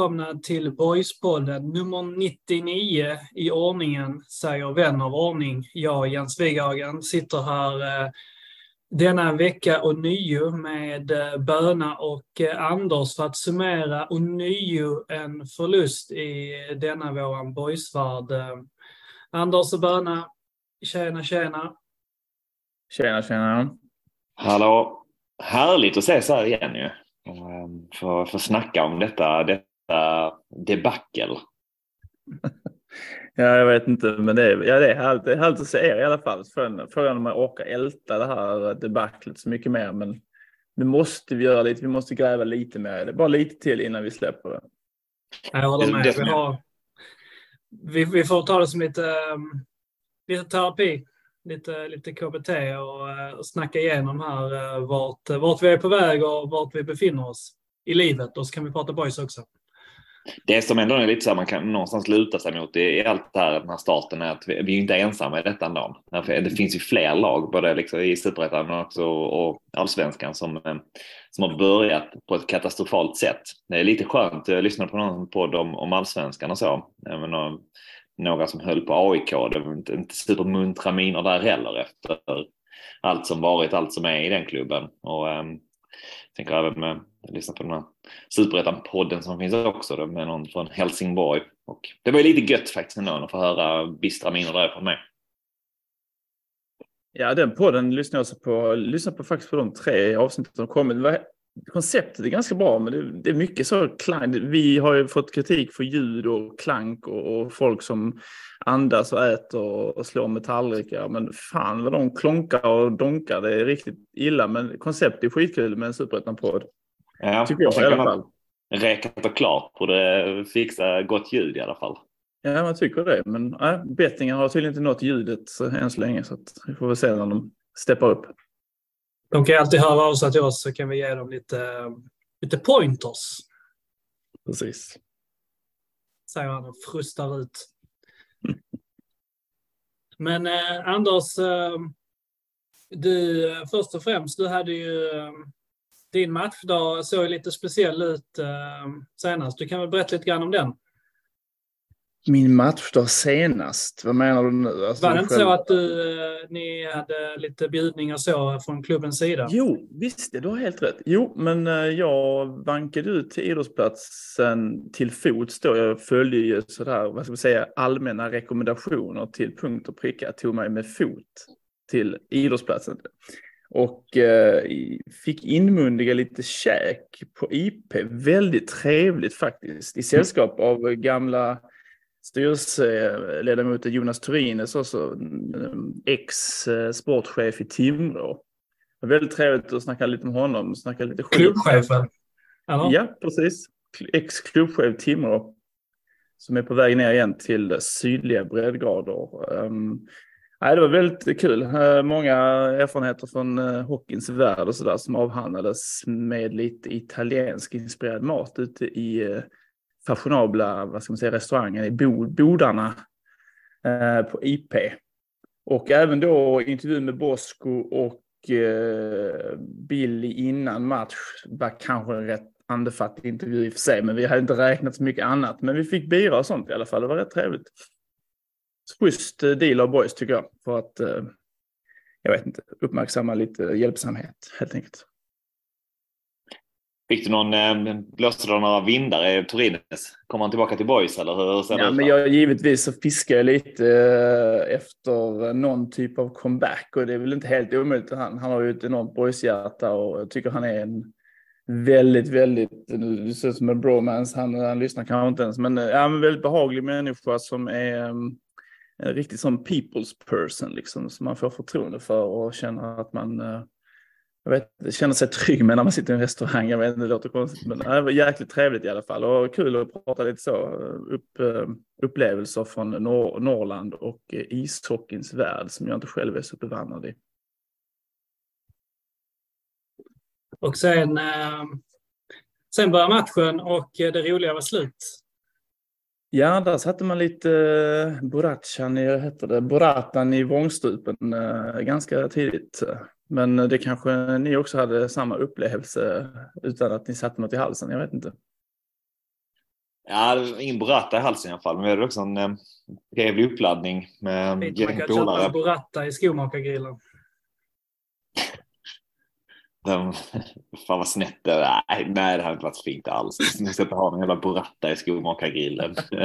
välkomna till Boyspodden nummer 99 i ordningen, säger vän av ordning. Jag, Jens Wighagen, sitter här eh, denna vecka och nio med eh, Böna och eh, Anders för att summera och nio en förlust i denna våran boysvärld. Anders och Böna, tjena tjena. Tjena, tjena. Hallå! Härligt att ses här igen ju. Ehm, Få, få snacka om detta, detta debacle. Ja, jag vet inte, men det är, ja, det är, härligt, det är härligt att se er i alla fall. Frågan frågan om man orkar älta det här debaclet så mycket mer, men nu måste vi göra lite. Vi måste gräva lite mer i det. Bara lite till innan vi släpper det. Jag håller med. Vi, har, vi, vi får ta det som lite, um, lite terapi, lite, lite KBT och, uh, och snacka igenom här uh, vart, vart vi är på väg och vart vi befinner oss i livet. Och så kan vi prata boys också. Det som ändå är lite så här man kan någonstans luta sig mot i allt det här, den här starten är att vi, vi är inte ensamma i detta ändå. Det finns ju fler lag, både liksom i superettan men också och allsvenskan som, eh, som har börjat på ett katastrofalt sätt. Det är lite skönt, jag lyssnade på någon podd om, om allsvenskan och så. Menar, några som höll på AIK, det var inte, inte supermuntra miner där heller efter allt som varit, allt som är i den klubben. Och um, tänker även med, jag lyssnar på den här Superettan-podden som finns också då, med någon från Helsingborg. Och det var ju lite gött faktiskt ändå att få höra bistra miner därifrån med. Ja, den podden lyssnar jag också på. Lyssnar på faktiskt på de tre avsnitten som kommit. Var- Konceptet är ganska bra, men det, det är mycket så klang. Vi har ju fått kritik för ljud och klank och, och folk som andas och äter och, och slår med tallrikar. Men fan vad de klonkar och donkar. Det är riktigt illa, men konceptet är skitkul med en superettan-podd. Ja, Tycker jag i alla fall. Räkat och klart borde fixa gott ljud i alla fall. Ja, man tycker det. Men nej, bettingen har tydligen inte nått ljudet så, än så länge. Så att vi får väl se när de steppar upp. De kan ju alltid höra av sig till oss så kan vi ge dem lite, lite pointers, Precis. säger han och frustar ut. Men eh, Anders, eh, du, eh, först och främst, du hade ju eh, din matchdag såg lite speciell ut eh, senast. Du kan väl berätta lite grann om den? Min matchdag senast, vad menar du nu? Alltså, Var det inte själv- så att du, eh, ni hade lite bjudningar så från klubbens sida? Jo, visst det, du har helt rätt. Jo, men eh, jag vankade ut till idrottsplatsen till fots då. Jag följde ju sådär, vad ska man säga, allmänna rekommendationer till punkt och pricka. Jag tog mig med fot till idrottsplatsen. Och eh, fick inmundiga lite käk på IP. Väldigt trevligt faktiskt. I sällskap av gamla styrelseledamoten Jonas Turines, också mm, ex-sportchef i Timrå. Väldigt trevligt att snacka lite med honom. Snacka lite skit. Klubbchefen? Eller? Ja, precis. Ex-klubbchef Timrå. Som är på väg ner igen till sydliga breddgrader. Um, nej, det var väldigt kul. Eh, många erfarenheter från eh, hockeyns värld och sådär som avhandlades med lite italiensk inspirerad mat ute i eh, fashionabla vad ska man säga, restauranger i bodarna på IP. Och även då intervju med Bosco och Billy innan match var kanske en rätt andefattig intervju i och för sig, men vi hade inte räknat så mycket annat. Men vi fick bira och sånt i alla fall. Det var rätt trevligt. Schysst eh, deal av boys tycker jag, för att eh, jag vet inte, uppmärksamma lite hjälpsamhet helt enkelt. Fick du någon, eh, blåste det några vindar i Torines? Kommer han tillbaka till Boys eller hur ser Ja, men jag, givetvis så fiskar jag lite eh, efter någon typ av comeback och det är väl inte helt omöjligt. Han, han har ju ett enormt boyshjärta och jag tycker han är en väldigt, väldigt, det ser ut som en bromance, han, han lyssnar kanske inte ens, men, eh, ja, men väldigt behaglig människa som är um, en riktig sån people's person liksom, som man får förtroende för och känner att man eh, jag vet, känner sig trygg med när man sitter i en restaurang. Jag vet, det låter konstigt, men det var jäkligt trevligt i alla fall och kul att prata lite så eh, upp, eh, upplevelser från Nor Norrland och ishockeyns värld som jag inte själv är så bevandrad i. Och sen, sen börjar matchen och det roliga var slut. Ja, där satte man lite eh, Borachan i, heter det, Boratan i vrångstrupen eh, ganska tidigt. Men det kanske ni också hade samma upplevelse utan att ni satte något i halsen, jag vet inte. Ja, ingen Borata i halsen i alla fall. Men vi hade också en eh, trevlig uppladdning med man kan köpa en Boratta i skomakargrillen. De, fan vad snett det är. Nej, nej, det hade inte varit fint alls. Ni ska inte ha någon jävla Boratta i skomakargrillen.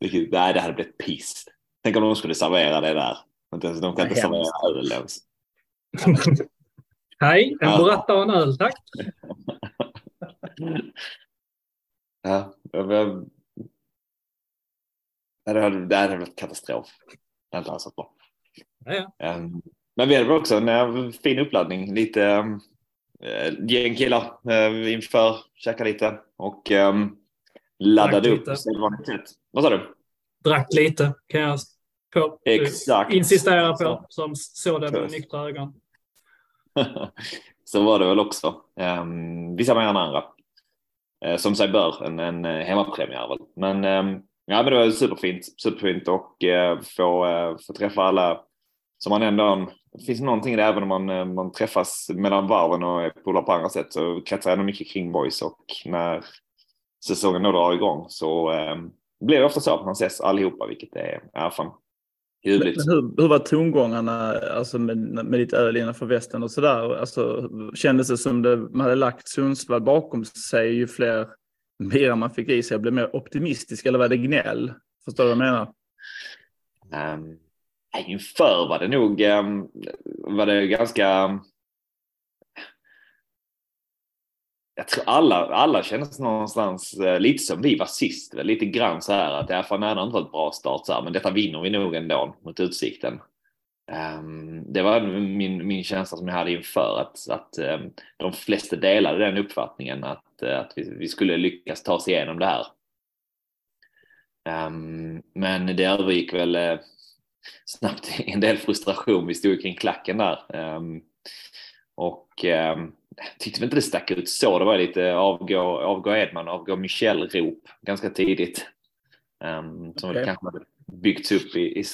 nej, det hade blivit piss. Tänk om de skulle servera det där. De kan inte servera öl ens. Hej, en Boratta och en öl, tack. Ja, det hade, det hade varit katastrof. Det hade inte alls varit bra. Ja, ja. Um, men vi hade också en uh, fin uppladdning. Lite um, gäng killar uh, inför, käka lite och um, laddade upp på sedvanligt sätt. Vad sa du? Drack lite kan jag på, Exakt. insistera på som såg det med nyktra ögon. Så var det väl också. Um, vissa mer än andra. Uh, som sig bör, en, en hemmapremiär väl. Men um, Ja, men det var superfint, superfint och eh, få, eh, få träffa alla som man ändå, det finns någonting i det även om man, eh, man träffas mellan varven och är polare på andra sätt så kretsar ändå mycket kring boys och när säsongen då drar igång så eh, blir det ofta så att man ses allihopa vilket är, är fan ljuvligt. Hur, hur var tongångarna alltså med, med ditt öl innanför västen och sådär? Alltså, kändes det som det, man hade lagt Sundsvall bakom sig ju fler bira man fick i sig? Jag blev mer optimistisk eller var det gnäll? Förstår du vad jag menar? Um, inför var det nog ehm, var det ganska jag tror alla, alla kändes någonstans eh, lite som vi var sist, lite grann så här att det är fan inte varit bra start så här, men detta vinner vi nog ändå mot Utsikten. Ehm, det var min, min känsla som jag hade inför att, att ehm, de flesta delade den uppfattningen att, eh, att vi, vi, skulle lyckas ta oss igenom det här. Men det övergick väl eh, snabbt en del frustration. Vi stod kring klacken där. och tyckte inte det stack ut så. Det var lite avgå, avgå Edman, avgå Michel-rop ganska tidigt. som okay. kanske hade byggts upp i, i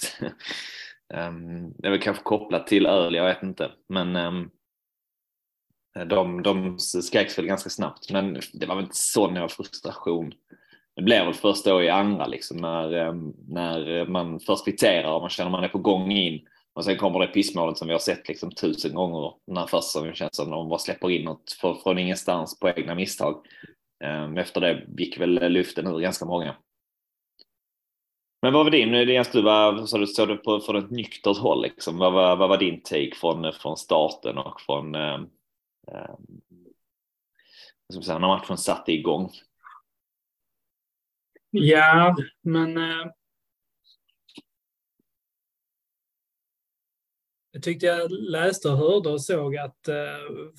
Um, det väl kanske kopplat till öl, jag vet inte. Men um, de, de skreks väl ganska snabbt. Men det var väl inte sån frustration. Det blir väl först då i andra liksom när, ehm, när man först kvitterar och man känner man är på gång in. Och sen kommer det pissmålet som vi har sett liksom tusen gånger när första säsongen känns som de bara släpper in något från, från ingenstans på egna misstag. Ehm, efter det gick väl luften ur ganska många. Men vad var din, eh, Jens, du var, så du, såg du på från ett nyktert håll liksom. Vad var, vad var din take från, eh, från starten och från eh, eh, när matchen satte igång? Ja, men eh, jag tyckte jag läste och hörde och såg att eh,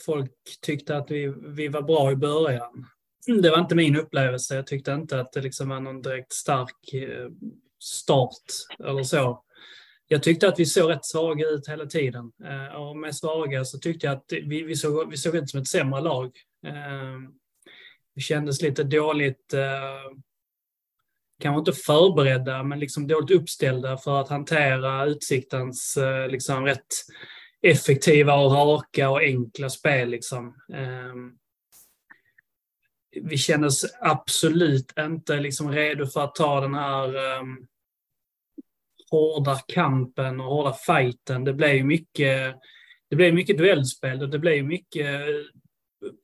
folk tyckte att vi, vi var bra i början. Det var inte min upplevelse. Jag tyckte inte att det liksom var någon direkt stark eh, start eller så. Jag tyckte att vi såg rätt svaga ut hela tiden. Eh, och med svaga så tyckte jag att vi, vi, såg, vi såg ut som ett sämre lag. Eh, vi kändes lite dåligt, eh, kanske inte förberedda, men liksom dåligt uppställda för att hantera Utsiktens eh, liksom rätt effektiva och raka och enkla spel. Liksom ehm, vi kändes absolut inte liksom redo för att ta den här um, hårda kampen och hårda fighten. Det blev mycket, det blev mycket duellspel och det blev mycket, eh,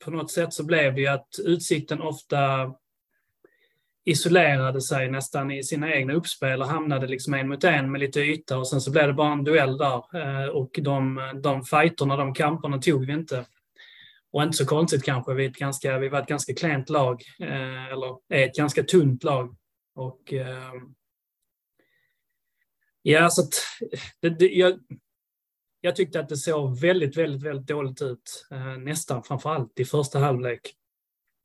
på något sätt så blev det ju att Utsikten ofta isolerade sig nästan i sina egna uppspel och hamnade liksom en mot en med lite yta och sen så blev det bara en duell där. Eh, och de, de fighterna, de kamperna tog vi inte. Och inte så konstigt kanske, vi, ett ganska, vi var ett ganska klent lag, eh, eller är ett ganska tunt lag. Och eh, Ja, så att, det, det, jag, jag tyckte att det såg väldigt, väldigt, väldigt dåligt ut. Nästan framför allt i första halvlek.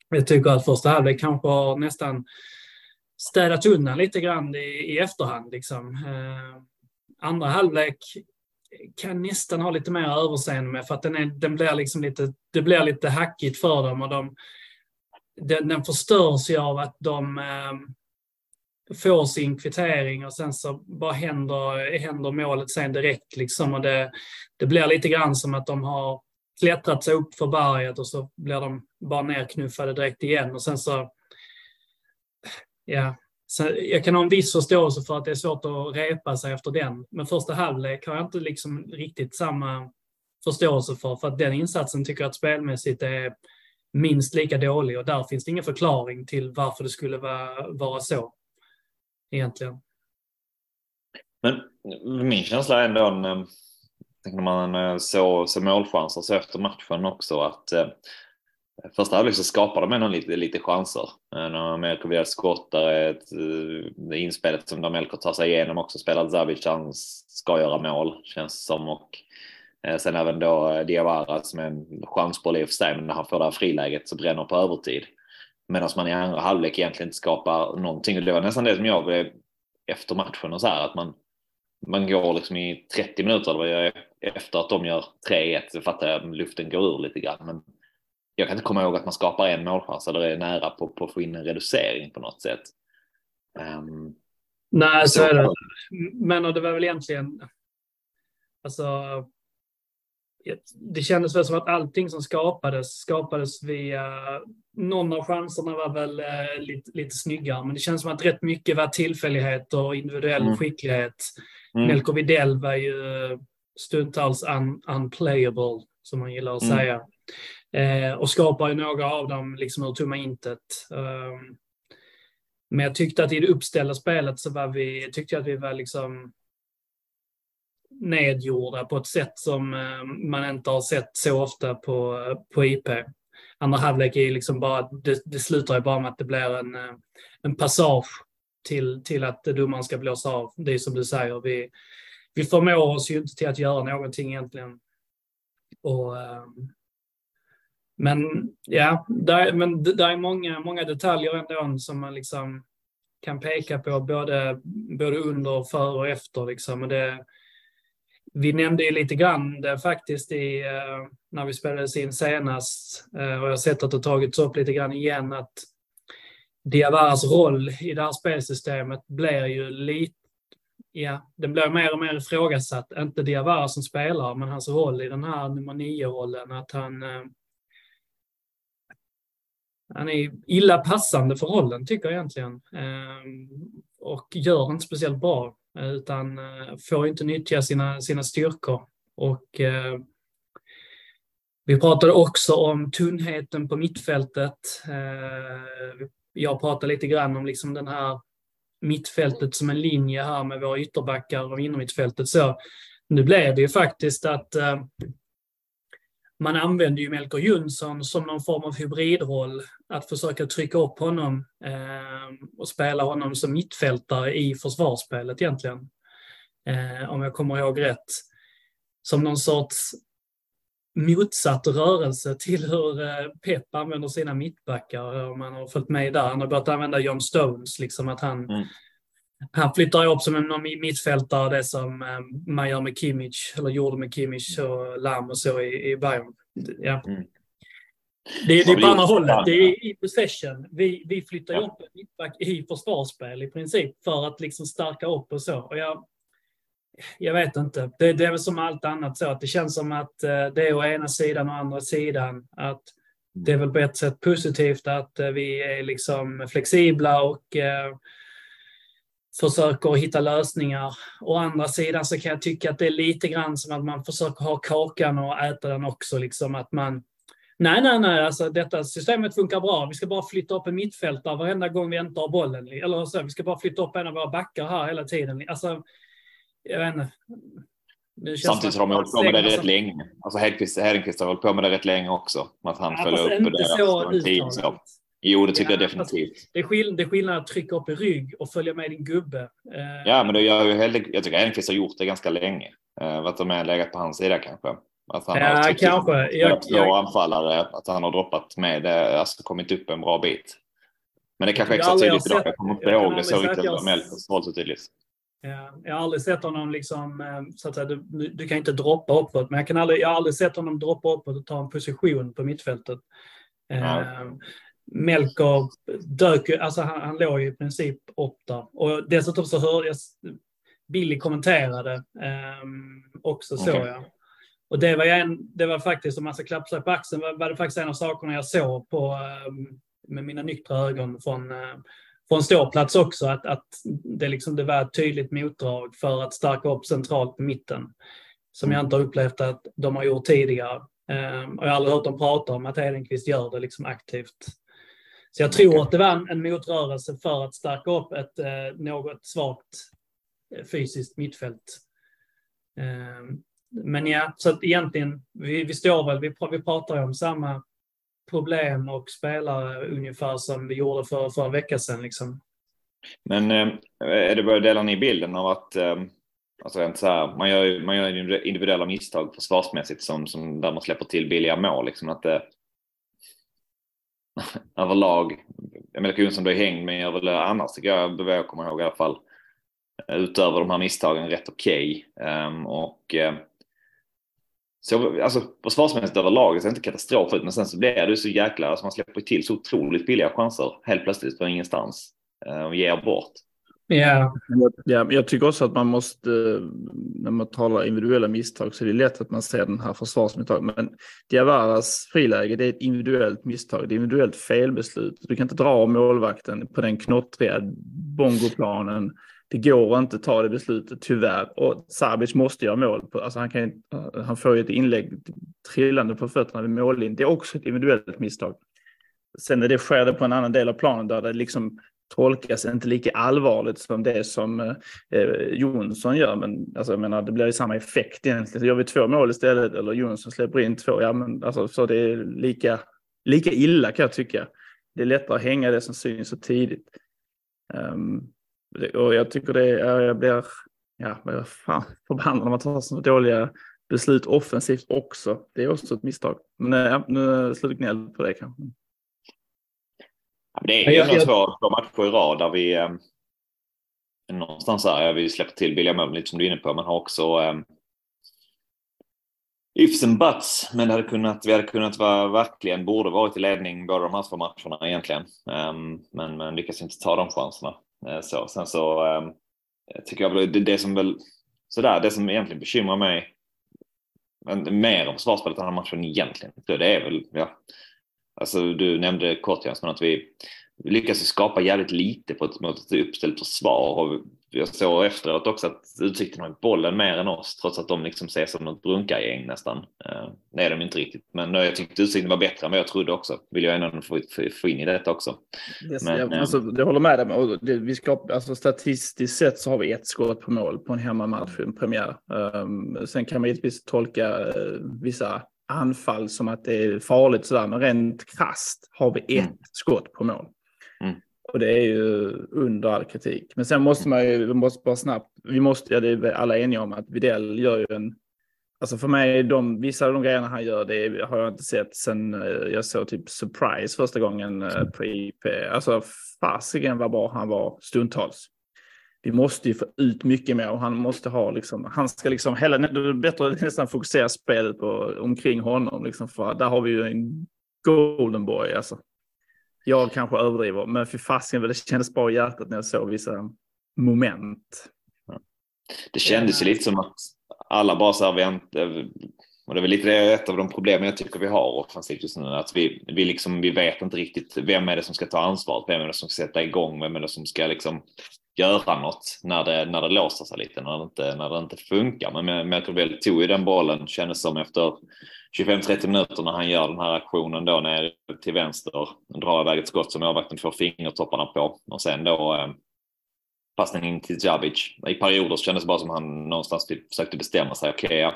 Jag tycker att första halvlek kanske har nästan städat undan lite grann i, i efterhand. Liksom. Eh, andra halvlek kan nästan ha lite mer överseende med för att den, är, den blir liksom lite, det blir lite hackigt för dem och de, den, den förstörs ju av att de eh, får sin kvittering och sen så bara händer, händer målet sen direkt. Liksom. Och det, det blir lite grann som att de har klättrat sig upp för berget och så blir de bara nerknuffade direkt igen. Och sen så... Ja, så jag kan ha en viss förståelse för att det är svårt att repa sig efter den. Men första halvlek har jag inte liksom riktigt samma förståelse för. För att den insatsen tycker jag att spelmässigt är minst lika dålig och där finns det ingen förklaring till varför det skulle vara, vara så. Egentligen. Men min känsla är ändå när eh, man eh, såg så målchanser så efter matchen också att eh, första halvlek liksom så skapar de ändå lite, lite chanser. Eh, när Melko via skott, där är ett, eh, det inspelet som Damelko tar sig igenom också spelar Zavic, han ska göra mål känns som och eh, sen även då Diawara som är en chansboll i och för sig, men när han får det här friläget så bränner på övertid. Medan man i andra halvlek egentligen inte skapar någonting. Och det var nästan det som jag blev efter matchen och så här att man man går liksom i 30 minuter efter att de gör 3-1 så fattar jag att luften går ur lite grann. Men jag kan inte komma ihåg att man skapar en målchans eller är nära på, på att få in en reducering på något sätt. Um, Nej, så är det. Men det var väl egentligen, alltså, det kändes väl som att allting som skapades, skapades via, någon av chanserna var väl eh, lite, lite snyggare, men det känns som att rätt mycket var tillfällighet och individuell mm. skicklighet. Mm. Melko Videll var ju stundtals un, unplayable, som man gillar att mm. säga. Eh, och skapar ju några av dem liksom ur tomma intet. Um, men jag tyckte att i det uppställda spelet så var vi, tyckte jag att vi var liksom nedgjorda på ett sätt som eh, man inte har sett så ofta på, på IP. Andra halvlek är liksom bara, det, det slutar ju bara med att det blir en, eh, en passage till, till att domaren ska blåsa av. Det är som du säger, vi, vi förmår oss ju inte till att göra någonting egentligen. Och, ehm, men ja, där, men där är många, många detaljer ändå som man liksom kan peka på både, både under, före och efter. Liksom. Och det, vi nämnde ju lite grann det faktiskt i, eh, när vi spelades in senast, eh, och jag har sett att det tagits upp lite grann igen, att Diawaras roll i det här spelsystemet blir ju lite, ja, den blir mer och mer ifrågasatt. Inte Diawara som spelare, men hans roll i den här nummer nio-rollen, att han eh, han är illa passande för rollen tycker jag egentligen. Ehm, och gör inte speciellt bra utan eh, får inte nyttja sina, sina styrkor. Och eh, vi pratade också om tunnheten på mittfältet. Eh, jag pratade lite grann om liksom den här mittfältet som en linje här med våra ytterbackar och innermittfältet. Så nu blev det ju faktiskt att eh, man använder ju Melker Jönsson som någon form av hybridroll. Att försöka trycka upp honom eh, och spela honom som mittfältare i försvarsspelet egentligen. Eh, om jag kommer ihåg rätt. Som någon sorts motsatt rörelse till hur eh, Pep använder sina mittbackar. Om man har följt med där. Han har börjat använda John Stones, liksom att han mm han flyttar upp som en mittfältare, det som eh, man gör med Kimmich, eller gjorde med Kimmich och Lam och så i, i Bayern. Ja. Mm. Det, det är på andra hållet, det är i possession. Vi, vi flyttar ja. upp en mittback i försvarsspel i princip för att liksom stärka upp och så. Och jag, jag vet inte, det, det är väl som allt annat så att det känns som att eh, det är å ena sidan och andra sidan. Att det är väl på ett sätt positivt att eh, vi är liksom flexibla och försöker hitta lösningar. Å andra sidan så kan jag tycka att det är lite grann som att man försöker ha kakan och äta den också. Liksom att man, nej, nej, nej, alltså detta systemet funkar bra. Vi ska bara flytta upp en mittfältare varenda gång vi inte har bollen. Eller så, vi ska bara flytta upp en av våra backar här hela tiden. Alltså, jag vet inte. Samtidigt har de hållit på med det rätt som... länge. Alltså Hedenqvist har hållit på med det rätt länge också. Att han ja, följer upp det. Så uttalat. Jo, det tycker ja, jag definitivt. Det är, skill det är skillnad att trycka upp i rygg och följa med din gubbe. Eh, ja, men det gör ju heller, jag tycker Elmqvist har gjort det ganska länge. Uh, att de är legat på hans sida kanske. Att han ja, har kanske. Jag, jag, anfallare, att han har droppat med, alltså kommit upp en bra bit. Men det kanske är extra tydligt idag. Jag kommer inte ihåg det så riktigt. Jag... Så tydligt. Ja, jag har aldrig sett honom liksom, eh, så att säga, du, du, kan inte droppa uppåt, men jag, kan aldrig, jag har aldrig sett honom droppa uppåt och ta en position på mittfältet. Ja. Melker dök ju, alltså han, han låg ju i princip upp där. Och dessutom så hörde jag Billy kommenterade eh, också såg okay. jag. Och det var, en, det var faktiskt, om man ska klappa sig på axeln, var, var det faktiskt en av sakerna jag såg på, eh, med mina nyktra ögon från, eh, från ståplats också, att, att det, liksom, det var ett tydligt motdrag för att stärka upp centralt på mitten. Som jag inte har upplevt att de har gjort tidigare. Eh, och jag har aldrig hört dem prata om att Hedenqvist gör det liksom aktivt. Så jag tror att det var en, motrörelse för att stärka upp ett eh, något svagt eh, fysiskt mittfält. Eh, men ja, så att egentligen, vi, vi står väl, vi, vi pratar om samma problem och spelare ungefär som vi gjorde för, för en vecka sedan. Liksom. Men eh, är det bara delar ni bilden av att eh, alltså så här, man, gör, man gör individuella misstag försvarsmässigt som, som där man släpper till billiga mål. Liksom, att det, överlag, Emelika Jonsson blev hängd men jag vill annars tycker jag, vad jag kommer ihåg i alla fall, utöver de här misstagen rätt okej. Okay. Um, och um, så, alltså försvarsmässigt överlag ser det inte katastrof ut men sen så blir det så jäkla, alltså man släpper till så otroligt billiga chanser helt plötsligt från ingenstans uh, och ger bort. Yeah. Ja, jag tycker också att man måste, eh, när man talar individuella misstag så är det lätt att man ser den här försvarsmisstag. Men Diawaras friläge, det är ett individuellt misstag, det är individuellt felbeslut. Du kan inte dra målvakten på den knottriga bongoplanen. Det går inte att ta det beslutet, tyvärr. Och Sabic måste göra mål. På, alltså han, kan, eh, han får ju ett inlägg trillande på fötterna vid mållinjen. Det är också ett individuellt misstag. Sen när det sker det på en annan del av planen där det liksom tolkas inte lika allvarligt som det som eh, Jonsson gör. Men alltså, jag menar, det blir ju samma effekt egentligen. Så gör vi två mål istället eller Jonsson släpper in två, ja men alltså så det är lika, lika illa kan jag tycka. Det är lättare att hänga det som syns så tidigt. Um, och jag tycker det är, jag blir, ja, vad fan, förbannad när man tar så dåliga beslut offensivt också. Det är också ett misstag. Men eh, ja, nu slutar gnäll på det kanske. Det är ju jag, två, två matcher i rad där vi eh, någonstans här, vi släpper till billiga mål lite som du är inne på, men har också eh, ifs and buts, men det hade kunnat, vi hade kunnat vara verkligen, borde varit i ledning båda de här två matcherna egentligen. Um, men, men lyckas inte ta de chanserna. Uh, så. Sen så um, tycker jag det, det som väl, sådär, det som egentligen bekymrar mig mer om försvarsspelet den här matchen egentligen, det är väl, ja, Alltså du nämnde kort men att vi lyckas skapa jävligt lite på ett, mot ett uppställt försvar. Och jag såg efteråt också att Utsikten har bollen mer än oss trots att de liksom ses som något brunkargäng nästan. Eh, är de inte riktigt, men jag tyckte Utsikten var bättre än vad jag trodde också. Vill jag ändå få, få in i detta också. Yes, men, jag, alltså, jag håller med dig. Och det, vi ska, alltså, statistiskt sett så har vi ett skott på mål på en hemmamatch, en premiär. Um, sen kan man givetvis tolka uh, vissa anfall som att det är farligt sådär, men rent krast har vi ett mm. skott på mål. Mm. Och det är ju under all kritik. Men sen måste man ju, vi måste bara snabbt, vi måste, ja det är alla eniga om att Videll gör ju en, alltså för mig, de, vissa av de grejerna han gör, det har jag inte sett sen eh, jag såg typ Surprise första gången eh, på IP. Alltså fasiken vad bra han var stundtals vi måste ju få ut mycket mer och han måste ha liksom, han ska liksom hela, det är bättre att nästan fokusera spelet på omkring honom liksom, för där har vi ju en golden boy alltså. Jag kanske överdriver, men för fasken det kändes bra i hjärtat när jag såg vissa moment. Det kändes ju lite som att alla bara så här, vi och det är väl lite ett av de problemen jag tycker vi har offensivt just nu, att vi, vi, liksom, vi vet inte riktigt vem är det som ska ta ansvaret, vem är det som ska sätta igång, vem är det som ska liksom göra något när det, när det låser sig lite, när det inte, när det inte funkar. Men, men tog ju den bollen, kändes som efter 25-30 minuter när han gör den här aktionen då ner till vänster, drar iväg ett skott som målvakten får fingertopparna på och sen då eh, passningen in till Djabic. I perioder kändes det bara som han någonstans typ försökte bestämma sig. Okej, okay, ja,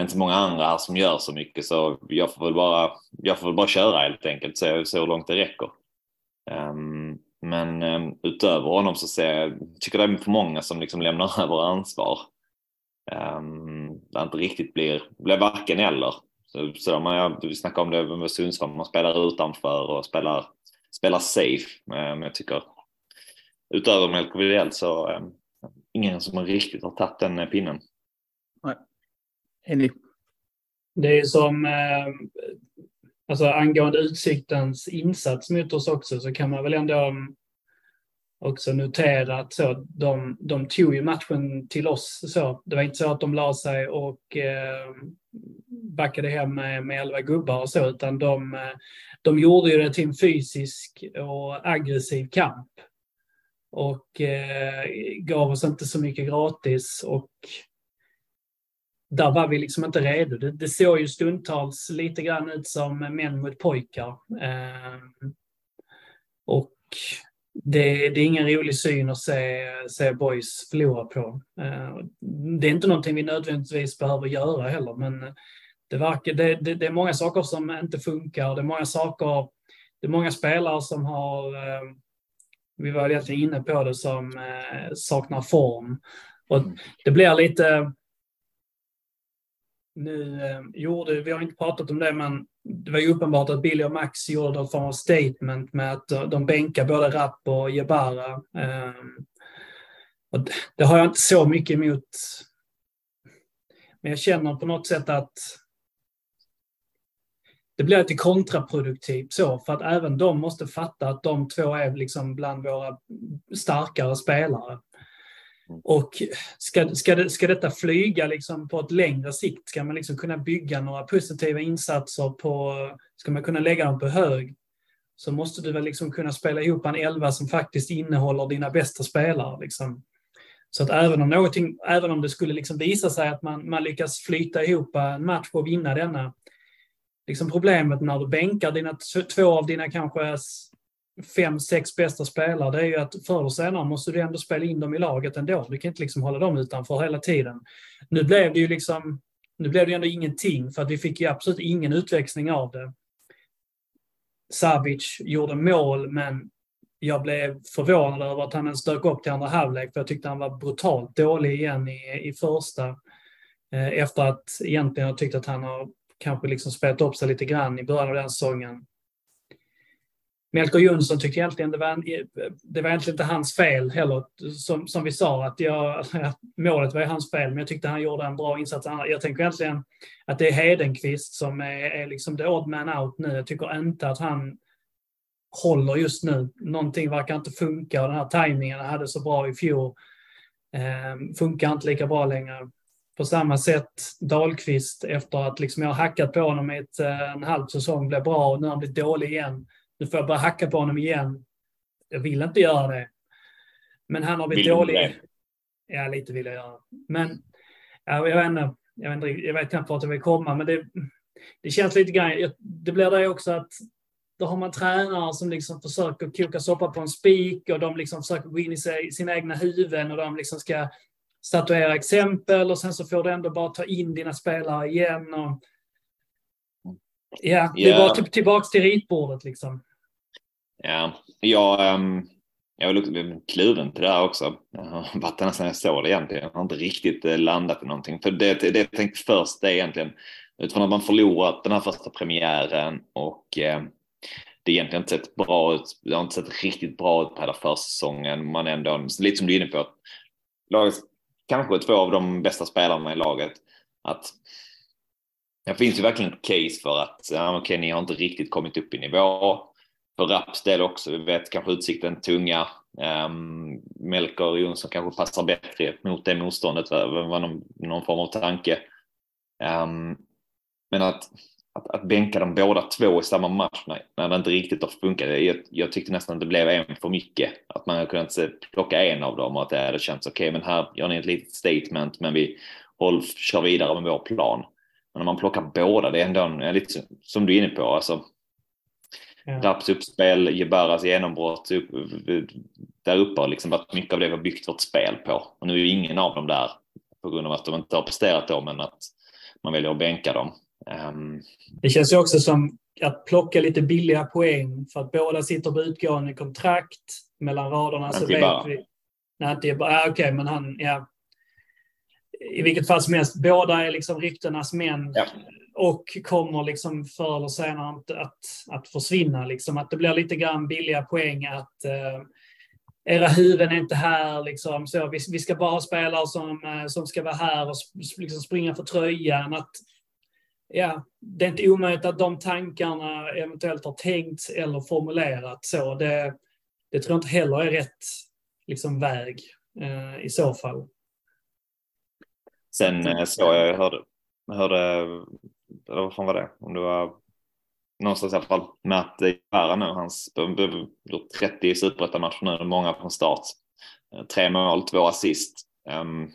inte många andra här som gör så mycket så jag får väl bara, jag får väl bara köra helt enkelt, se, se hur långt det räcker. Um, men um, utöver honom så ser jag, tycker det är för många som liksom lämnar över ansvar. Um, det inte riktigt blir, blir varken eller. Så, så man, ja, vi snackade om det med Sundsvall, man spelar utanför och spelar, spelar safe. Men jag tycker utöver Melker Widell så um, ingen som riktigt har tagit den pinnen. Nej. Enig. Det är som, eh, alltså angående Utsiktens insats mot oss också, så kan man väl ändå um, också notera att så, de, de tog ju matchen till oss. Så. Det var inte så att de la sig och eh, backade hem med, med elva gubbar och så, utan de, eh, de gjorde ju det till en fysisk och aggressiv kamp. Och eh, gav oss inte så mycket gratis och där var vi liksom inte redo. Det, det såg ju stundtals lite grann ut som män mot pojkar. Eh, och det, det, är ingen rolig syn att se, se boys förlora på. Eh, det är inte någonting vi nödvändigtvis behöver göra heller, men det, verkar, det, det, det, är många saker som inte funkar. Det är många saker, det är många spelare som har, eh, vi var egentligen inne på det, som eh, saknar form. Och det blir lite, nu eh, gjorde, vi har inte pratat om det, men det var ju uppenbart att Billy och Max gjorde någon form av statement med att eh, de bänkar både Rapp och Jebara. Eh, och det har jag inte så mycket emot. Men jag känner på något sätt att det blir lite kontraproduktivt så, för att även de måste fatta att de två är liksom bland våra starkare spelare. Mm. Och ska, ska, det, ska detta flyga liksom på ett längre sikt, ska man liksom kunna bygga några positiva insatser på, ska man kunna lägga dem på hög, så måste du väl liksom kunna spela ihop en elva som faktiskt innehåller dina bästa spelare. Liksom. Så att även om, någonting, även om det skulle liksom visa sig att man, man lyckas flyta ihop en match och vinna denna, liksom problemet när du bänkar dina, två av dina kanske fem, sex bästa spelare, det är ju att förr eller senare måste du ändå spela in dem i laget ändå. Du kan inte liksom hålla dem utanför hela tiden. Nu blev det ju liksom, nu blev det ändå ingenting för att vi fick ju absolut ingen utväxling av det. Savic gjorde mål, men jag blev förvånad över att han ens dök upp till andra halvlek, för jag tyckte han var brutalt dålig igen i, i första. Eh, efter att egentligen ha tyckt att han har kanske liksom spelat upp sig lite grann i början av den säsongen. Melker Jonsson tyckte egentligen det var, det var egentligen inte hans fel heller. Som, som vi sa, att jag, målet var hans fel, men jag tyckte han gjorde en bra insats. Jag tänker egentligen att det är Hedenqvist som är, är liksom the odd man out nu. Jag tycker inte att han håller just nu. Någonting verkar inte funka och den här tajmingen han hade så bra i fjol eh, funkar inte lika bra längre. På samma sätt Dahlqvist efter att liksom jag har hackat på honom i ett, eh, en halv säsong blev bra och nu har han blivit dålig igen nu får jag bara hacka på honom igen. Jag vill inte göra det. Men han har blivit dålig. Ja, lite vill jag göra. Men ja, jag, vet inte, jag, vet inte, jag vet knappt vart jag vill komma, men det, det känns lite grann. Det blir det också att då har man tränare som liksom försöker koka soppa på en spik och de liksom försöker gå in i sig, sina egna huvuden och de liksom ska statuera exempel och sen så får du ändå bara ta in dina spelare igen. Och, Ja, det är bara typ tillbaka till ritbordet liksom. Ja, jag, um, jag är lite kluven till det här också. Jag har varit där nästan jag såg det egentligen. Jag har inte riktigt eh, landat i någonting. För det, det jag tänkte först det är egentligen utifrån att man förlorat den här första premiären och eh, det egentligen inte sett bra ut. Det har inte sett riktigt bra ut på hela försäsongen. Man ändå, lite som du är inne på, laget kanske är två av de bästa spelarna i laget. Att det finns ju verkligen ett case för att okej, okay, ni har inte riktigt kommit upp i nivå. För Raps del också, vi vet kanske utsikten tunga. Um, Melker och Jonsson kanske passar bättre mot det motståndet, var någon, någon form av tanke. Um, men att, att, att bänka dem båda två i samma match när, när det inte riktigt har funkat. Jag, jag tyckte nästan att det blev en för mycket. Att man hade kunnat plocka en av dem och att det hade känts okej, okay, men här gör ni ett litet statement, men vi håll, kör vidare med vår plan. Men om man plockar båda, det är ändå en, lite som du är inne på, alltså. Ja. Raps uppspel, Jebaras genombrott upp, där uppe har liksom varit mycket av det vi har byggt vårt spel på. Och nu är ju ingen av dem där på grund av att de inte har presterat då, men att man väljer att bänka dem. Um... Det känns ju också som att plocka lite billiga poäng för att båda sitter på utgående kontrakt mellan raderna. Så vet vi... Nej, inte bara. Okej, okay, men han, ja i vilket fall som helst, båda är liksom ryktenas män ja. och kommer liksom förr eller senare att, att, att försvinna. Liksom. Att det blir lite grann billiga poäng att eh, era huvuden är inte här. Liksom. Så vi, vi ska bara ha spelare som, eh, som ska vara här och liksom springa för tröjan. Att, ja, det är inte omöjligt att de tankarna eventuellt har tänkts eller formulerats så. Det, det tror jag inte heller är rätt liksom, väg eh, i så fall. Sen eh, så jag hörde, hörde, eller vad fan var det? Om det var någonstans i alla fall, med att Jara nu, hans gjort 30 superettan-matcher nu, många från start. Eh, tre mål, två assist. Um,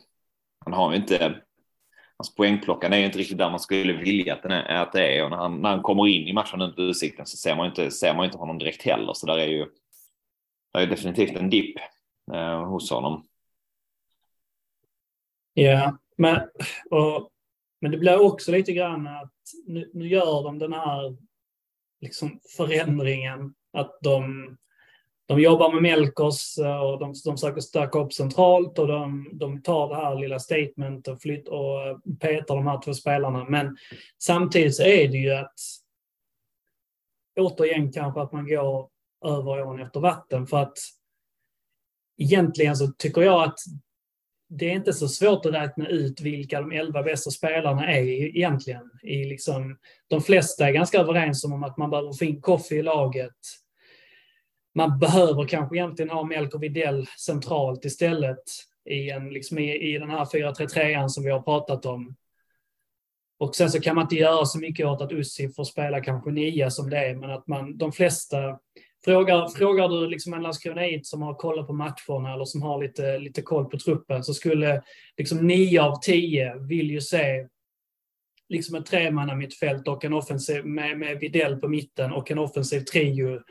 han har ju inte, hans poängplockande är ju inte riktigt där man skulle vilja att, den är, att det är och när han, när han kommer in i matchen under utsikten så ser man inte, ser man inte honom direkt heller så där är ju, det är definitivt en dipp eh, hos honom. Ja, men, och, men det blir också lite grann att nu, nu gör de den här liksom förändringen. Att de, de jobbar med Melkos eh, och de, de försöker stärka upp centralt och de, de tar det här lilla statement och, flytt, och eh, petar de här två spelarna. Men samtidigt så är det ju att återigen kanske att man går över ån efter vatten för att egentligen så tycker jag att det är inte så svårt att räkna ut vilka de elva bästa spelarna är egentligen. I liksom, de flesta är ganska överens om att man behöver få in Koffe i laget. Man behöver kanske egentligen ha Melko Videll centralt istället i, en, liksom i, i den här 4-3-3 som vi har pratat om. Och sen så kan man inte göra så mycket åt att Ussi får spela kanske nia som det är, men att man, de flesta Frågar, frågar du liksom en Landskronaid som har kollat på matcherna eller som har lite, lite koll på truppen så skulle liksom nio av tio vill ju se liksom ett tremannamittfält och en offensiv med, med Videll på mitten och en offensiv trio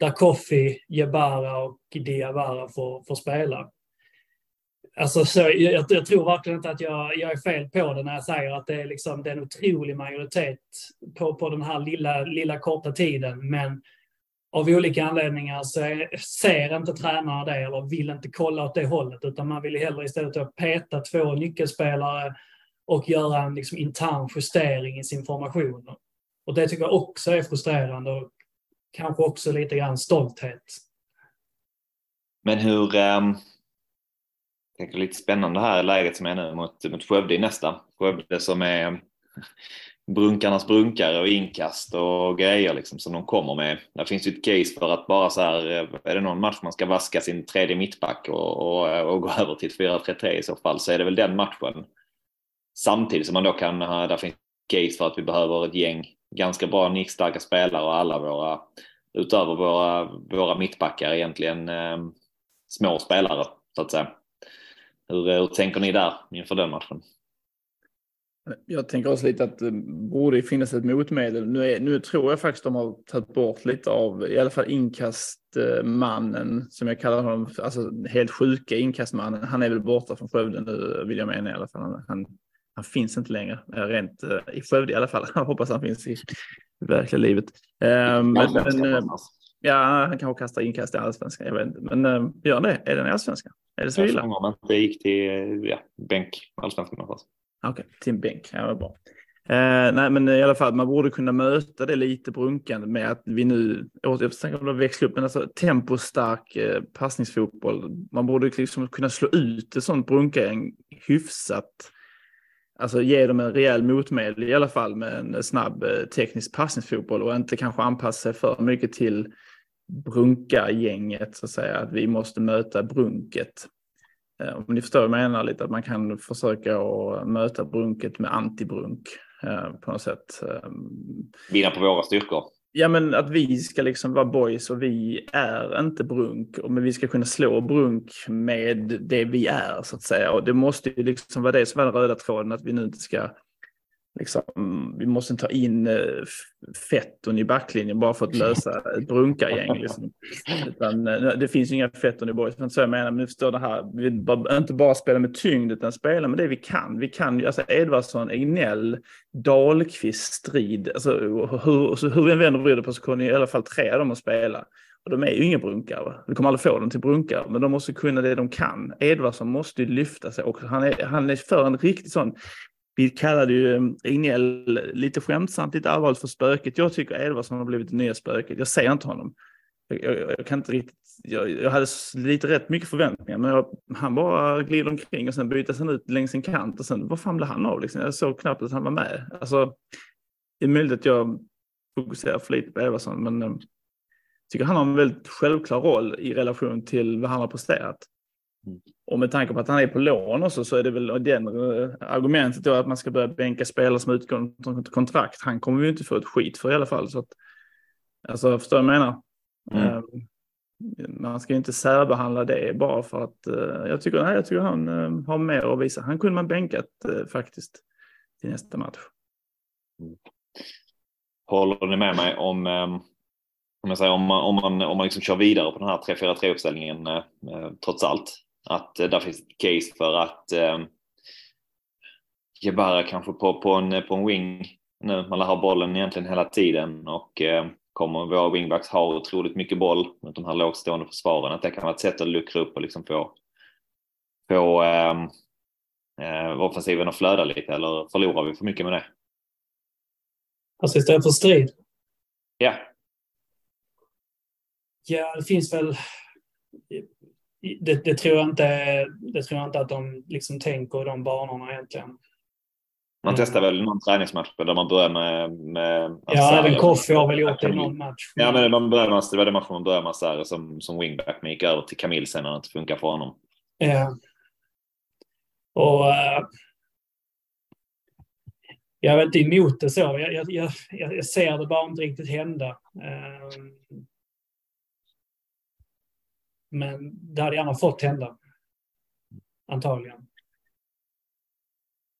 där Koffi, Jebara och Diawara får, får spela. Alltså, så, jag, jag, tror verkligen inte att jag, jag är fel på det när jag säger att det är, liksom, det är en otrolig majoritet på, på den här lilla, lilla korta tiden. Men av olika anledningar så ser inte tränarna det eller vill inte kolla åt det hållet utan man vill hellre istället peta två nyckelspelare och göra en liksom intern justering i sin formation. Och det tycker jag också är frustrerande och kanske också lite grann stolthet. Men hur, um, tänker lite spännande här läget som är nu mot, mot Skövde i nästa. Skövde som är brunkarnas brunkare och inkast och grejer liksom som de kommer med. Där finns ju ett case för att bara så här, eh, är det någon match man ska vaska sin tredje mittback och, och, och gå över till 4-3-3 i så fall så är det väl den matchen. Samtidigt som man då kan, där finns case för att vi behöver ett gäng ganska bra nickstarka spelare och alla våra, utöver våra, våra mittbackar egentligen eh, små spelare så att säga. Hur, eh, hur tänker ni där inför den matchen? Jag tänker också lite att det borde finnas ett motmedel. Nu, är, nu tror jag faktiskt de har tagit bort lite av, i alla fall inkastmannen, som jag kallar honom, alltså helt sjuka inkastmannen. Han är väl borta från Skövde nu, vill jag mena i alla fall. Han, han finns inte längre, rent uh, i Skövde i alla fall. Jag hoppas han finns i verkliga livet. Uh, men, men uh, ja, han kanske kastar inkast i allsvenskan, jag vet inte. Men gör det? Är den i allsvenskan? Är det så illa? Jag om inte gick till ja, bänk, allsvenskan. Okej, okay, till en bänk. Ja, bra. Eh, nej, men i alla fall, man borde kunna möta det lite brunkande med att vi nu, jag tänker växla upp, men alltså tempostark eh, passningsfotboll. Man borde liksom kunna slå ut ett sånt brunkagäng hyfsat. Alltså ge dem en rejäl motmedel i alla fall med en snabb eh, teknisk passningsfotboll och inte kanske anpassa sig för mycket till brunkargänget så att säga. Att vi måste möta brunket. Eh, om ni förstår vad jag menar lite, att man kan försöka att möta brunket med antibrunk eh, på något sätt. Ehm, Vinna på våra styrkor. Ja, men att vi ska liksom vara boys och vi är inte brunk, men vi ska kunna slå brunk med det vi är så att säga. Och det måste ju liksom vara det som är den röda tråden, att vi nu inte ska liksom, vi måste ta in eh, fetton i backlinjen bara för att lösa ett brunkargäng. Liksom. Utan, eh, det finns ju inga fetton i boys. Så jag menar, men förstår det här, vi bara, inte bara spela med tyngd utan spela med det vi kan. Vi kan ju, alltså Edvardsson, Egnell, Dahlqvist, Strid, alltså hur, så hur vi än vänder och vrider på så kommer i alla fall tre av dem att spela. Och de är ju inga brunkare. Vi kommer aldrig få dem till brunkare, men de måste kunna det de kan. Edvardsson måste ju lyfta sig och han är, han är för en riktig sån vi kallade ju eh, Ignell lite skämtsamt, lite allvarligt för spöket. Jag tycker Edvardsson har blivit det nya spöket. Jag ser inte honom. Jag, jag, jag kan inte riktigt, jag, jag, hade lite rätt mycket förväntningar, men jag, han bara glider omkring och sen byter han ut längs en kant och sen, vad fan blev han av liksom? Jag såg knappt att han var med. Alltså, det är möjligt att jag fokuserar för lite på Edvardsson, men jag tycker han har en väldigt självklar roll i relation till vad han har presterat. Mm. Och med tanke på att han är på lån också så är det väl den argumentet då att man ska börja bänka spelare som utgår från kontrakt. Han kommer ju inte få ett skit för i alla fall. Så att, alltså, förstår jag menar? Mm. Um, man ska inte särbehandla det bara för att uh, jag, tycker, nej, jag tycker han uh, har mer att visa. Han kunde man bänkat faktiskt till nästa match. Mm. Håller ni med mig om, um, om, jag säger, om man, om man, om man liksom kör vidare på den här 3-4-3 uppställningen trots allt? Att där finns ett case för att um, Jebara kanske på, på, en, på en wing nu, man lär ha bollen egentligen hela tiden och kommer våra wingbacks ha otroligt mycket boll mot de här lågstående försvaren. Att det kan vara ett sätt att luckra upp och liksom få, få eh, eh, offensiven att flöda lite eller förlorar vi för mycket med det? Alltså istället för strid? Ja. Ja, det finns väl... Det, det, tror jag inte, det tror jag inte att de liksom tänker de banorna egentligen. Man testar väl någon träningsmatch där man börjar med... med ja, även Koffi har väl gjort det i någon match. Ja, men man börjar med, det var den matchen man började med Sarri som, som wingback, men gick över till Camille sen när det inte funkar för honom. Ja. Och... Uh, jag är inte emot det så. Jag, jag, jag, jag, ser det bara inte riktigt hända. Uh, men det hade gärna fått hända. Antagligen.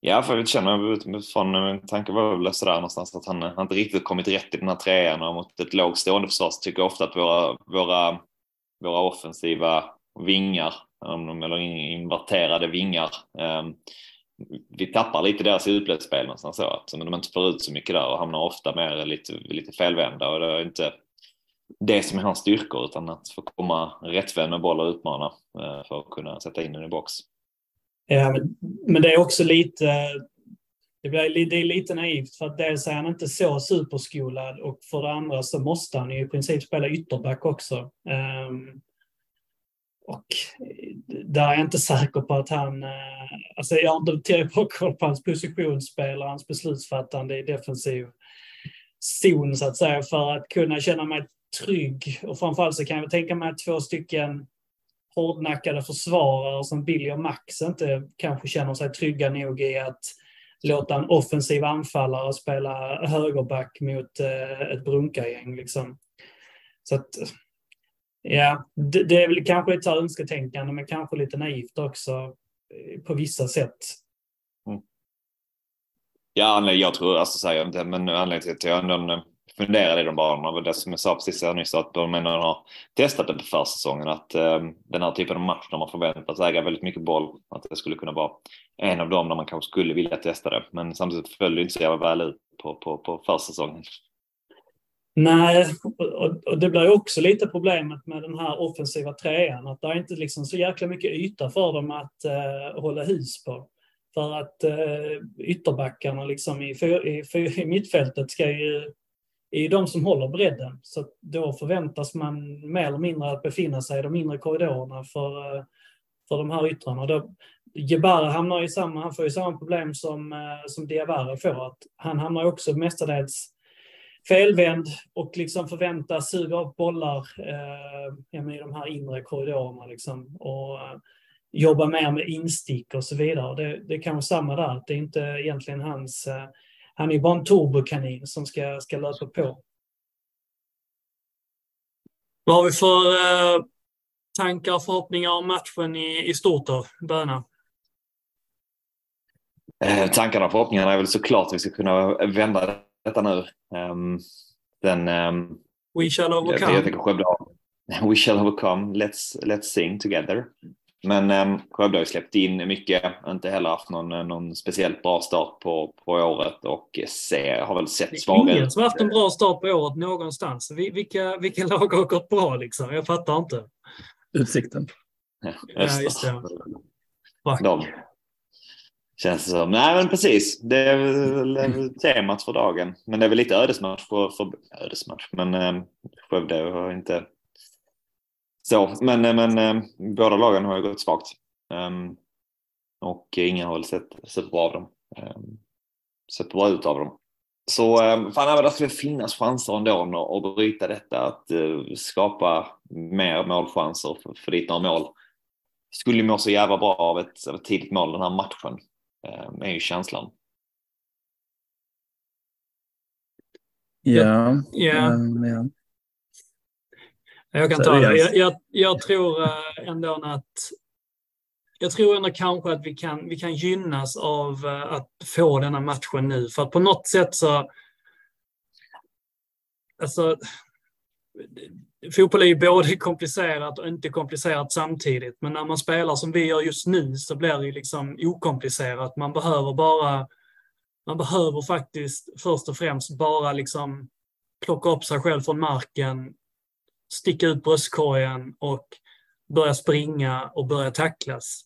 Ja, för jag känner utifrån min tanke var väl sådär någonstans att han, han inte riktigt kommit rätt i den här trean och mot ett lågstående försvar så tycker jag ofta att våra, våra, våra offensiva vingar, eller inverterade vingar, um, vi tappar lite deras utläggsspel någonstans så att de inte får ut så mycket där och hamnar ofta mer lite, lite felvända och det är inte det som är hans styrkor utan att få komma rättvänd med boll och utmana eh, för att kunna sätta in den i box. Ja, men, men det är också lite, det, blir, det är lite naivt för att dels är han inte så superskolad och för det andra så måste han ju i princip spela ytterback också. Ehm, och där är jag inte säker på att han... Eh, alltså jag har inte tillräckligt bra koll på hans positionsspel och hans beslutsfattande i defensiv zon så att säga för att kunna känna mig trygg. Och framförallt så kan jag tänka mig att två stycken hårdnackade försvarare som Billy och Max inte kanske känner sig trygga nog i att låta en offensiv anfallare spela högerback mot eh, ett brunkargäng. Liksom. Så att, ja, det, det är väl kanske ett önsketänkande, men kanske lite naivt också eh, på vissa sätt. Mm. Ja, jag tror, alltså säger inte, men anledningen till att jag ändå eh, funderade i de banorna. det som jag sa precis här nyss, att de ändå har testat det på försäsongen. Att eh, den här typen av match där man förväntas äga väldigt mycket boll, att det skulle kunna vara en av dem där man kanske skulle vilja testa det. Men samtidigt föll det inte så jävla väl ut på, på, på försäsongen. Nej, och det blir också lite problemet med den här offensiva trean, att det är inte liksom så jäkla mycket yta för dem att eh, hålla hus på. För att eh, ytterbackarna liksom i, i, i mittfältet ska ju är ju de som håller bredden. Så då förväntas man mer eller mindre att befinna sig i de inre korridorerna för, eh, för de här yttrarna. Då, Jebara hamnar i samma, han får ju samma problem som, eh, som Diawara får. Att han hamnar också mestadels felvänd och liksom förväntas suga upp bollar eh, i de här inre korridorerna. Liksom, och eh, jobba mer med instick och så vidare. Det, det är kanske samma där, det är inte egentligen hans eh, han är bara en turbokanin som ska, ska löpa på. Vad har vi för eh, tankar och förhoppningar om matchen i, i stort då, Böna? Eh, tankarna och förhoppningarna är väl såklart att vi ska kunna vända detta nu. Um, den, um, We shall overcome. Jag, jag Skövde We shall overcome. Let's, let's sing together. Men eh, Skövde har ju släppt in mycket, inte heller haft någon, eh, någon speciellt bra start på, på året och se, har väl sett svagare. Ingen som haft en bra start på året någonstans. Vilka, vilka lag har gått bra liksom? Jag fattar inte. Utsikten. Ja, ja just det. De. Känns det som. Nej men precis, det är väl temat för dagen. Men det är väl lite ödesmatch för, för ödesmatch. Men eh, Skövde har inte så, men, men eh, båda lagen har ju gått svagt. Um, och ingen har väl sett, sett bra av dem. Um, sett bra ut av dem. Så eh, fan, det ska finnas chanser ändå att bryta detta, att uh, skapa mer målchanser, för, för dit några mål. Skulle må så jävla bra av ett, av ett tidigt mål den här matchen, är ju känslan. Ja. Ja. Um, ja. Jag kan ta det. Jag, jag, jag tror ändå att jag tror ändå kanske att vi kan, vi kan gynnas av att få denna matchen nu. För att på något sätt så... Alltså, fotboll är ju både komplicerat och inte komplicerat samtidigt. Men när man spelar som vi gör just nu så blir det ju liksom okomplicerat. Man behöver bara... Man behöver faktiskt först och främst bara liksom plocka upp sig själv från marken, sticka ut bröstkorgen och börja springa och börja tacklas.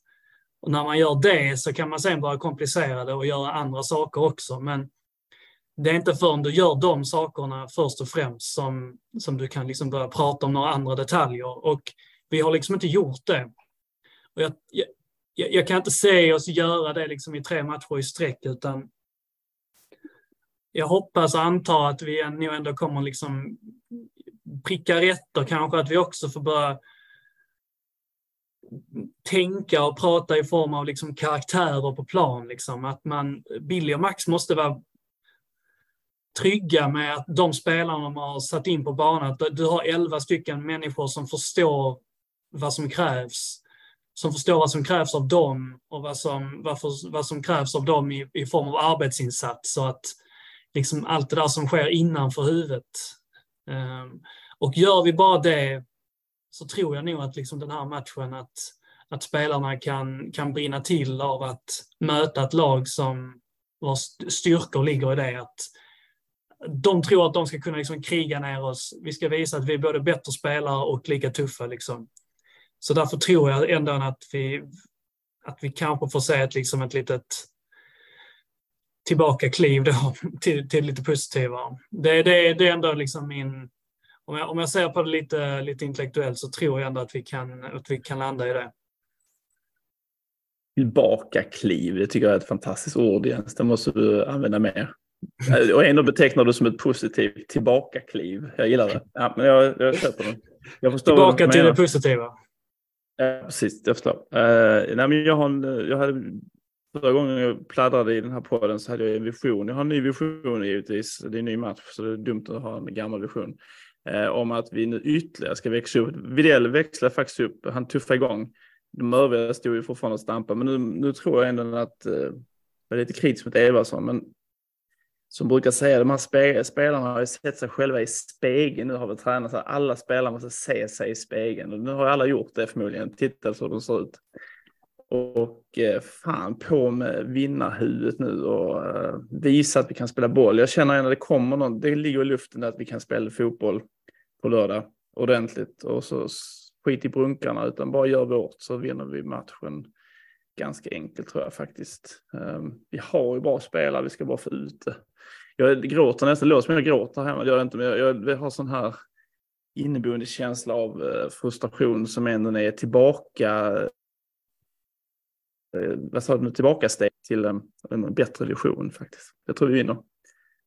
Och när man gör det så kan man sen börja komplicera det och göra andra saker också. Men det är inte förrän du gör de sakerna först och främst som, som du kan liksom börja prata om några andra detaljer. Och vi har liksom inte gjort det. Och jag, jag, jag kan inte se oss göra det liksom i tre matcher i sträck, utan jag hoppas och antar att vi nog ändå kommer liksom pricka rätt och kanske att vi också får börja tänka och prata i form av liksom karaktärer på plan. Liksom. Att man, Billy och Max måste vara trygga med att de spelarna de har satt in på banan, att du har elva stycken människor som förstår vad som krävs. Som förstår vad som krävs av dem och vad som, vad, för, vad som krävs av dem i, i form av arbetsinsats. Så att liksom allt det där som sker innanför huvudet. Ehm, och gör vi bara det så tror jag nog att liksom den här matchen att, att spelarna kan, kan brinna till av att möta ett lag som vars styrkor ligger i det. Att de tror att de ska kunna liksom kriga ner oss. Vi ska visa att vi är både bättre spelare och lika tuffa. Liksom. Så därför tror jag ändå att vi, att vi kanske får se ett, liksom ett litet tillbaka-kliv då, till, till lite positivare. Det, det, det är ändå liksom min, om jag, om jag ser på det lite, lite intellektuellt så tror jag ändå att vi kan, att vi kan landa i det. Tillbaka-kliv, det tycker jag är ett fantastiskt ord Jens. Det måste du använda mer. Och ändå betecknar du som ett positivt tillbaka-kliv. Jag gillar det. Ja, men jag, jag köper det. Jag Tillbaka till det positiva. Ja, precis. Jag förstår. Uh, nej, men jag, har en, jag hade Förra gången jag pladdrade i den här podden så hade jag en vision. Jag har en ny vision givetvis. Det är en ny match så det är dumt att ha en gammal vision eh, om att vi nu ytterligare ska växa upp. Videll växlar faktiskt upp, han tuffar igång. De övriga stod ju fortfarande och stampade, men nu, nu tror jag ändå att, eh, jag är lite kritisk mot Evarsson, men som brukar säga, de här spe, spelarna har ju sett sig själva i spegeln. Nu har vi tränat så här. alla spelare måste se sig i spegeln. Och nu har alla gjort det förmodligen, tittat så de ser ut. Och eh, fan på med vinnarhuvudet nu och eh, visa att vi kan spela boll. Jag känner när det kommer någon, det ligger i luften att vi kan spela fotboll på lördag ordentligt och så skit i brunkarna utan bara gör vårt så vinner vi matchen ganska enkelt tror jag faktiskt. Um, vi har ju bra spelare, vi ska bara få ut det. Jag gråter nästan, låt låter som jag gråter hemma, det gör jag inte, men jag, jag, jag har sån här inneboende känsla av eh, frustration som ändå är tillbaka Eh, vad sa du nu, till en, en bättre vision faktiskt. Jag tror vi vinner.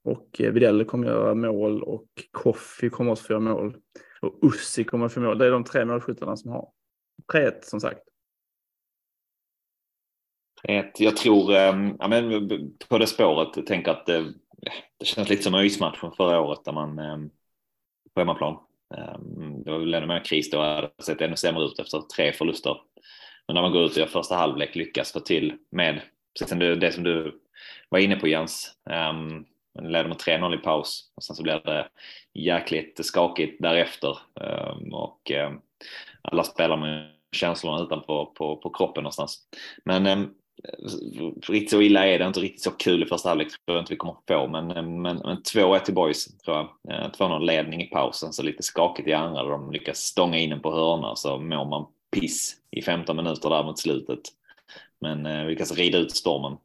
Och eh, kommer göra mål och Koffi kommer också få göra mål. Och Ussi kommer att få mål. Det är de tre målskyttarna som har. 3-1 som sagt. 3 Jag tror, ehm, ja, men på det spåret, jag tänker att det, det känns lite som ÖIS-matchen förra året där man ehm, på hemmaplan. Ehm, det var väl ännu mer kris då, det hade sett ännu sämre ut efter tre förluster. Men när man går ut och gör första halvlek lyckas få till med det som du var inne på Jens. Ehm, man leder med 3-0 i paus och sen så blir det jäkligt skakigt därefter. um, och um, alla spelar med känslorna utanpå på, på kroppen någonstans. Men um, riktigt så illa är det inte riktigt så kul i första halvlek tror jag inte vi kommer få. Men, men, men 2-1 till boys tror jag. Eh, 2-0 ledning i pausen så lite skakigt i andra där de lyckas stånga in den på hörna så mår man piss i 15 minuter där mot slutet. Men eh, lyckas rida ut stormen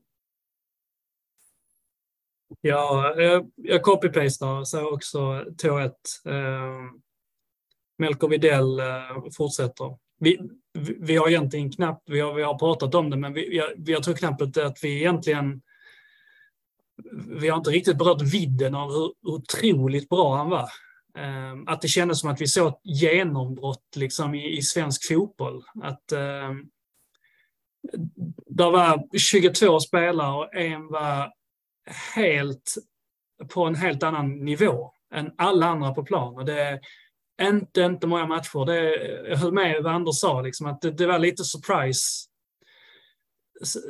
Ja, jag, jag copy-pastar så också 2-1. Eh, Melker Videll eh, fortsätter. Vi, vi, vi, har egentligen knappt, vi har, vi har pratat om det, men vi, jag, jag tror knappt att vi egentligen vi har inte riktigt berört vidden av hur otroligt bra han var. Eh, att det kändes som att vi såg ett genombrott liksom i, i svensk fotboll. Att eh, det var 22 spelare och en var helt på en helt annan nivå än alla andra på plan. Och det är inte, inte många matcher. Det, jag höll med vad Anders sa, liksom, att det, det var lite surprise.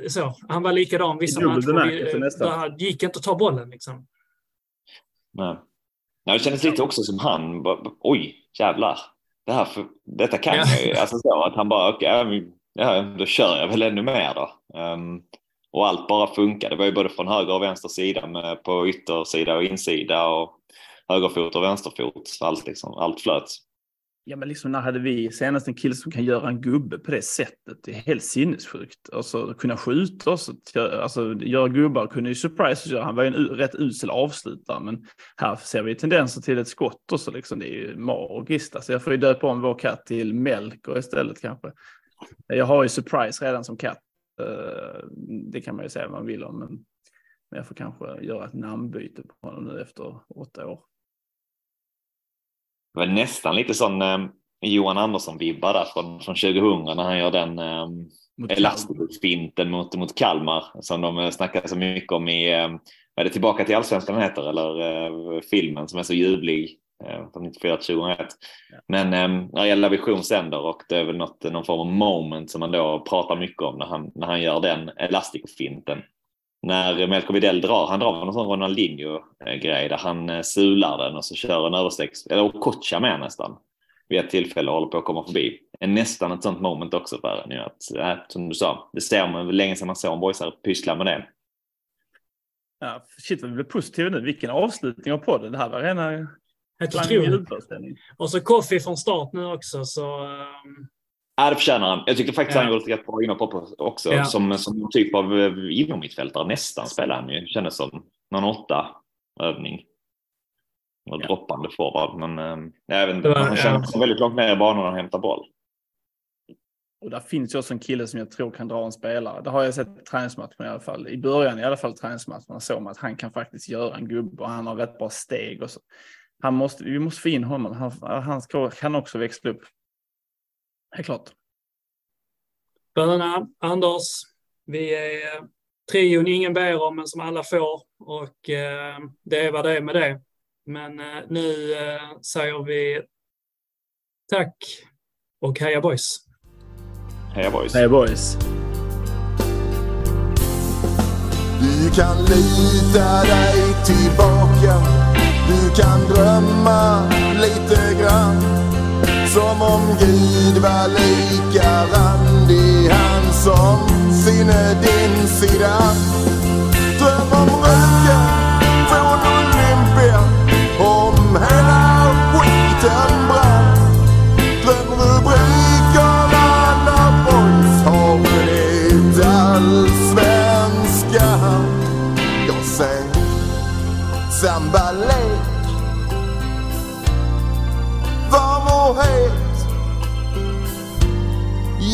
Så, han var likadan vissa matcher. Det gick inte att ta bollen. Liksom. Nej. Nej, det kändes lite också som han, oj, jävlar. Det här för, detta kan ja. jag ju. Alltså så att han bara, okej, okay, ja, då kör jag väl ännu mer då. Um, och allt bara funkade. Det var ju både från höger och vänster sida med på yttersida och insida och högerfot och vänsterfot. Allt, liksom, allt flöt. Ja, men liksom när hade vi senast en kille som kan göra en gubbe på det sättet? Det är helt sinnessjukt. Alltså kunna skjuta oss, alltså göra gubbar kunde ju surprise göra. Han var ju en rätt usel avslutare, men här ser vi tendenser till ett skott och så liksom. Det är ju magiskt. Alltså jag får ju döpa om vår katt till Melker istället kanske. Jag har ju surprise redan som katt. Eh, det kan man ju säga vad man vill om, men jag får kanske göra ett namnbyte på honom nu efter åtta år. Det var nästan lite sån eh, Johan Andersson-vibbar där från, från 2000 när han gör den eh, elastikfinten mot, mot Kalmar som de snackar så mycket om i, eh, är det Tillbaka till allsvenskan heter eller eh, filmen som är så ljuvlig eh, från 94 till 2001. Ja. Men eh, gäller Vision sänder och det är väl något, någon form av moment som man då pratar mycket om när han, när han gör den elastikfinten när Melker Widell drar, han drar någon sån Ronaldinho-grej där han eh, sular den och så kör en överstecks, eller Okocha med nästan vid ett tillfälle och håller på att komma förbi. Är nästan ett sånt moment också för en. Att, äh, som du sa, det ser man länge sedan man såg en boysare pyssla med det. Ja, shit vad vi blev positiva nu. Vilken avslutning av podden. Det här var rena Helt otroligt. Och så Koffi från start nu också. Så, um, Ja, det förtjänar han. Jag tyckte faktiskt ja. han gjorde ett rätt bra inhopp också. Ja. Som, som typ av eh, inomhittfältare nästan spelar han ju. Kändes som någon åtta övning. Och ja. droppande forward. Men äh, jag vet inte, var, han känner sig väldigt långt ner i banan och hämtar boll. Och där finns ju också en kille som jag tror kan dra en spelare. Det har jag sett i träningsmatchen i alla fall. I början i alla fall träningsmatchen såg man att han kan faktiskt göra en gubbe och han har rätt bra steg. Och så. Han måste, vi måste få in honom. Han, han kan också växla upp. Helt klart. Bröderna, Anders, vi är trion ingen ber om men som alla får och eh, det är vad det är med det. Men eh, nu eh, säger vi tack och heja boys. Heja boys. Heja boys. Du kan lita dig tillbaka. Du kan drömma lite grann. Som om Gud var lika randig han som sinne din sida. Dröm om röken från Olympia, om hela skiten brann. Dröm rubrikerna när boys har vunnit allsvenskan. Jag säger, sambalek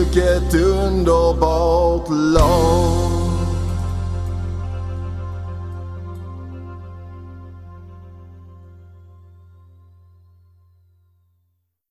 Vilket underbart lag